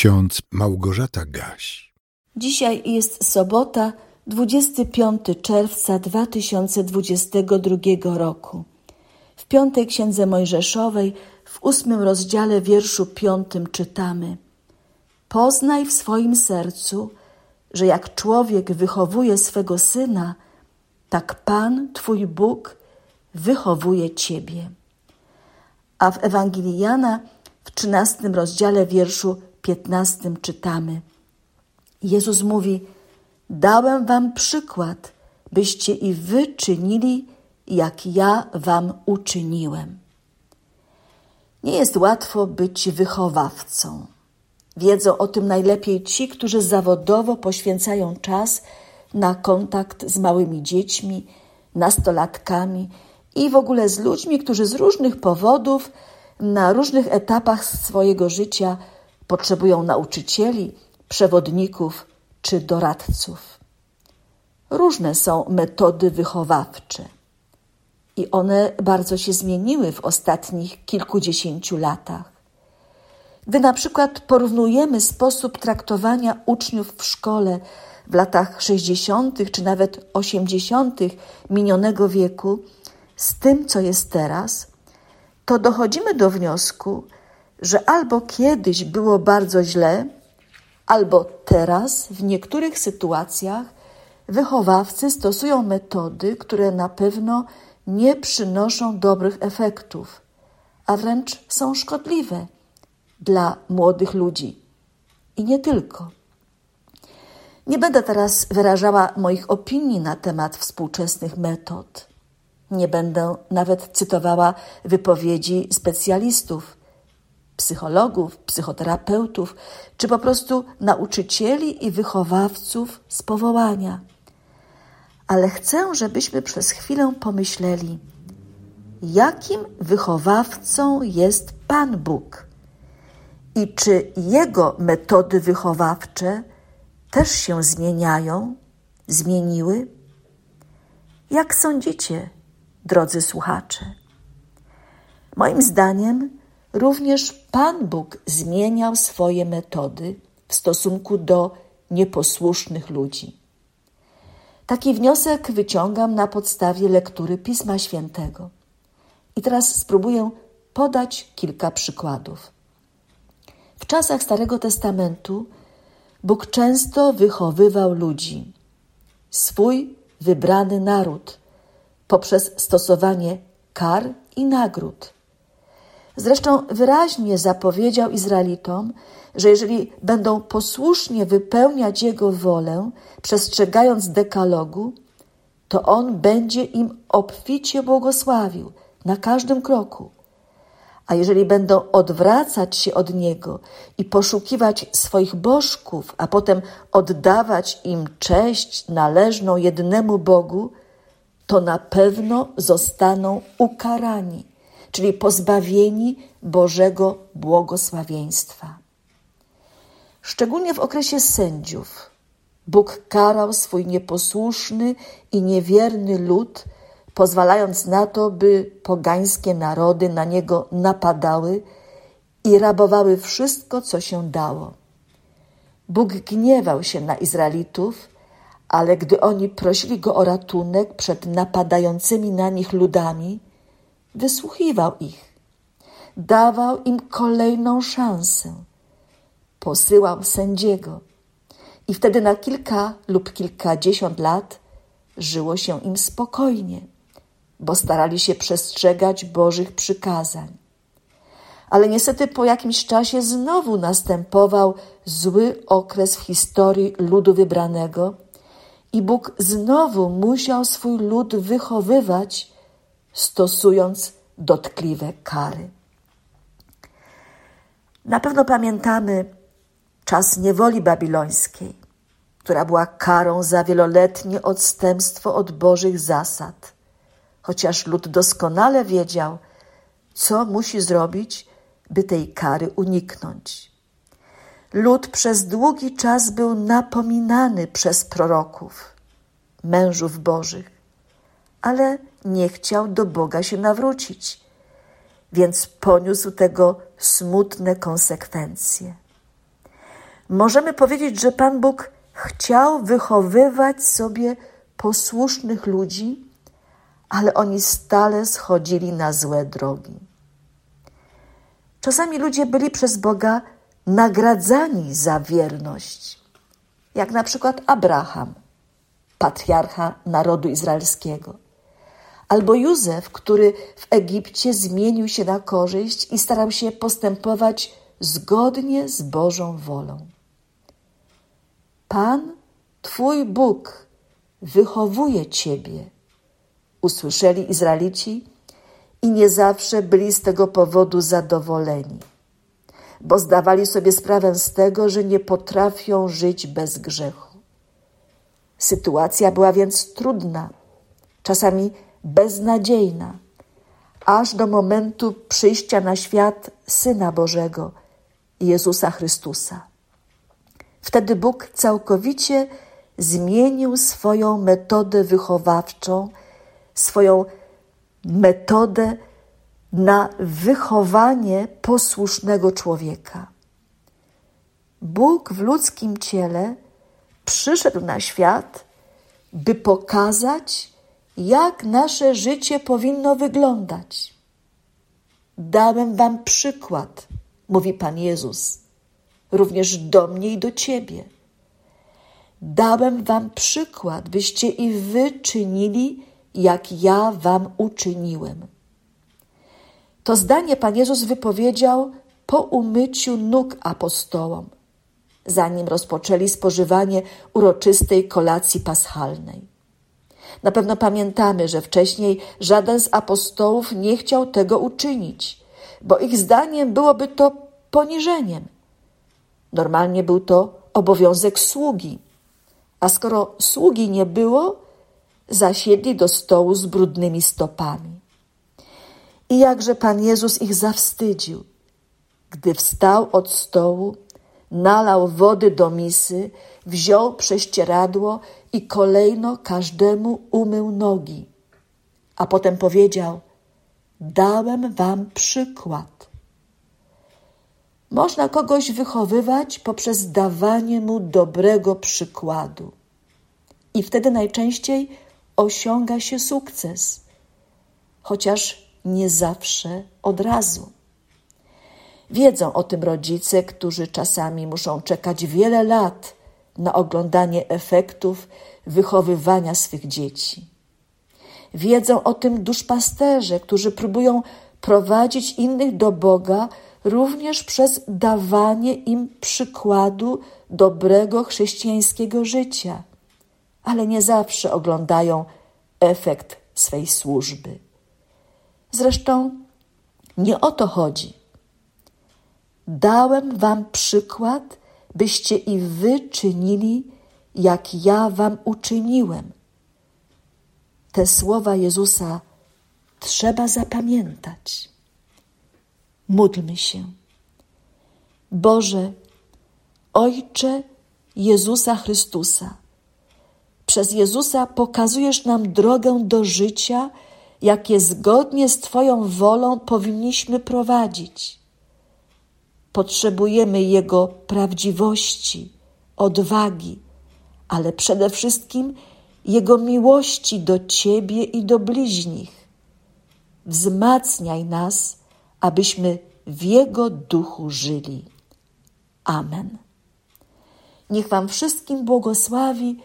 ksiądz Małgorzata Gaś. Dzisiaj jest sobota, 25 czerwca 2022 roku. W piątej księdze Mojżeszowej, w ósmym rozdziale wierszu piątym czytamy: Poznaj w swoim sercu, że jak człowiek wychowuje swego syna, tak Pan, Twój Bóg, wychowuje Ciebie. A w Ewangelii Jana w trzynastym rozdziale wierszu piętnastym czytamy: Jezus mówi: Dałem Wam przykład, byście i Wy czynili, jak ja Wam uczyniłem. Nie jest łatwo być wychowawcą. Wiedzą o tym najlepiej ci, którzy zawodowo poświęcają czas na kontakt z małymi dziećmi, nastolatkami i w ogóle z ludźmi, którzy z różnych powodów na różnych etapach swojego życia potrzebują nauczycieli, przewodników czy doradców. Różne są metody wychowawcze i one bardzo się zmieniły w ostatnich kilkudziesięciu latach. Gdy na przykład porównujemy sposób traktowania uczniów w szkole w latach 60. czy nawet 80. minionego wieku z tym, co jest teraz, to dochodzimy do wniosku, że albo kiedyś było bardzo źle, albo teraz w niektórych sytuacjach wychowawcy stosują metody, które na pewno nie przynoszą dobrych efektów, a wręcz są szkodliwe dla młodych ludzi. I nie tylko. Nie będę teraz wyrażała moich opinii na temat współczesnych metod. Nie będę nawet cytowała wypowiedzi specjalistów, psychologów, psychoterapeutów, czy po prostu nauczycieli i wychowawców z powołania. Ale chcę, żebyśmy przez chwilę pomyśleli, jakim wychowawcą jest Pan Bóg i czy Jego metody wychowawcze też się zmieniają, zmieniły? Jak sądzicie, drodzy słuchacze? Moim zdaniem, również Pan Bóg zmieniał swoje metody w stosunku do nieposłusznych ludzi. Taki wniosek wyciągam na podstawie lektury Pisma Świętego. I teraz spróbuję podać kilka przykładów. W czasach Starego Testamentu Bóg często wychowywał ludzi, swój wybrany naród, poprzez stosowanie kar i nagród. Zresztą wyraźnie zapowiedział Izraelitom, że jeżeli będą posłusznie wypełniać Jego wolę, przestrzegając dekalogu, to On będzie im obficie błogosławił na każdym kroku. A jeżeli będą odwracać się od Niego i poszukiwać swoich bożków, a potem oddawać im cześć należną jednemu Bogu, to na pewno zostaną ukarani, czyli pozbawieni Bożego błogosławieństwa. Szczególnie w okresie sędziów Bóg karał swój nieposłuszny i niewierny lud, pozwalając na to, by pogańskie narody na niego napadały i rabowały wszystko, co się dało. Bóg gniewał się na Izraelitów, ale gdy oni prosili go o ratunek przed napadającymi na nich ludami, wysłuchiwał ich, dawał im kolejną szansę, posyłał sędziego i wtedy na kilka lub kilkadziesiąt lat żyło się im spokojnie bo starali się przestrzegać Bożych przykazań. Ale niestety po jakimś czasie znowu następował zły okres w historii ludu wybranego i Bóg znowu musiał swój lud wychowywać, stosując dotkliwe kary. Na pewno pamiętamy czas niewoli babilońskiej, która była karą za wieloletnie odstępstwo od Bożych zasad chociaż lud doskonale wiedział, co musi zrobić, by tej kary uniknąć. Lud przez długi czas był napominany przez proroków, mężów bożych, ale nie chciał do Boga się nawrócić, więc poniósł tego smutne konsekwencje. możemy powiedzieć, że Pan Bóg chciał wychowywać sobie posłusznych ludzi, ale oni stale schodzili na złe drogi. Czasami ludzie byli przez Boga nagradzani za wierność, jak na przykład Abraham, patriarcha narodu izraelskiego, albo Józef, który w Egipcie zmienił się na korzyść i starał się postępować zgodnie z Bożą wolą. Pan, Twój Bóg, wychowuje Ciebie, usłyszeli Izraelici i nie zawsze byli z tego powodu zadowoleni, bo zdawali sobie sprawę z tego, że nie potrafią żyć bez grzechu. Sytuacja była więc trudna, czasami beznadziejna, aż do momentu przyjścia na świat Syna Bożego, Jezusa Chrystusa. Wtedy Bóg całkowicie zmienił swoją metodę wychowawczą, swoją metodę na wychowanie posłusznego człowieka. Bóg w ludzkim ciele przyszedł na świat, by pokazać, jak nasze życie powinno wyglądać. Dałem Wam przykład, mówi Pan Jezus, również do mnie i do Ciebie. Dałem Wam przykład, byście i Wy czynili, jak ja Wam uczyniłem. To zdanie Pan Jezus wypowiedział po umyciu nóg apostołom, zanim rozpoczęli spożywanie uroczystej kolacji paschalnej. Na pewno pamiętamy, że wcześniej żaden z apostołów nie chciał tego uczynić, bo ich zdaniem byłoby to poniżeniem. Normalnie był to obowiązek sługi, a skoro sługi nie było, zasiedli do stołu z brudnymi stopami. I jakże Pan Jezus ich zawstydził, gdy wstał od stołu, nalał wody do misy, wziął prześcieradło i kolejno każdemu umył nogi. A potem powiedział: Dałem wam przykład. Można kogoś wychowywać poprzez dawanie mu dobrego przykładu. I wtedy najczęściej osiąga się sukces, chociaż nie zawsze od razu. Wiedzą o tym rodzice, którzy czasami muszą czekać wiele lat na oglądanie efektów wychowywania swych dzieci. Wiedzą o tym duszpasterze, którzy próbują prowadzić innych do Boga również przez dawanie im przykładu dobrego chrześcijańskiego życia, ale nie zawsze oglądają efekt swej służby. Zresztą nie o to chodzi. Dałem wam przykład, byście i wy czynili, jak ja wam uczyniłem. Te słowa Jezusa trzeba zapamiętać. Módlmy się. Boże, Ojcze Jezusa Chrystusa, przez Jezusa pokazujesz nam drogę do życia, jakie zgodnie z Twoją wolą powinniśmy prowadzić. Potrzebujemy Jego prawdziwości, odwagi, ale przede wszystkim Jego miłości do Ciebie i do bliźnich. Wzmacniaj nas, abyśmy w Jego duchu żyli. Amen. Niech Wam wszystkim błogosławi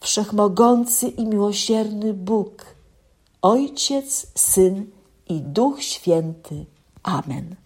Wszechmogący i miłosierny Bóg, Ojciec, Syn i Duch Święty. Amen.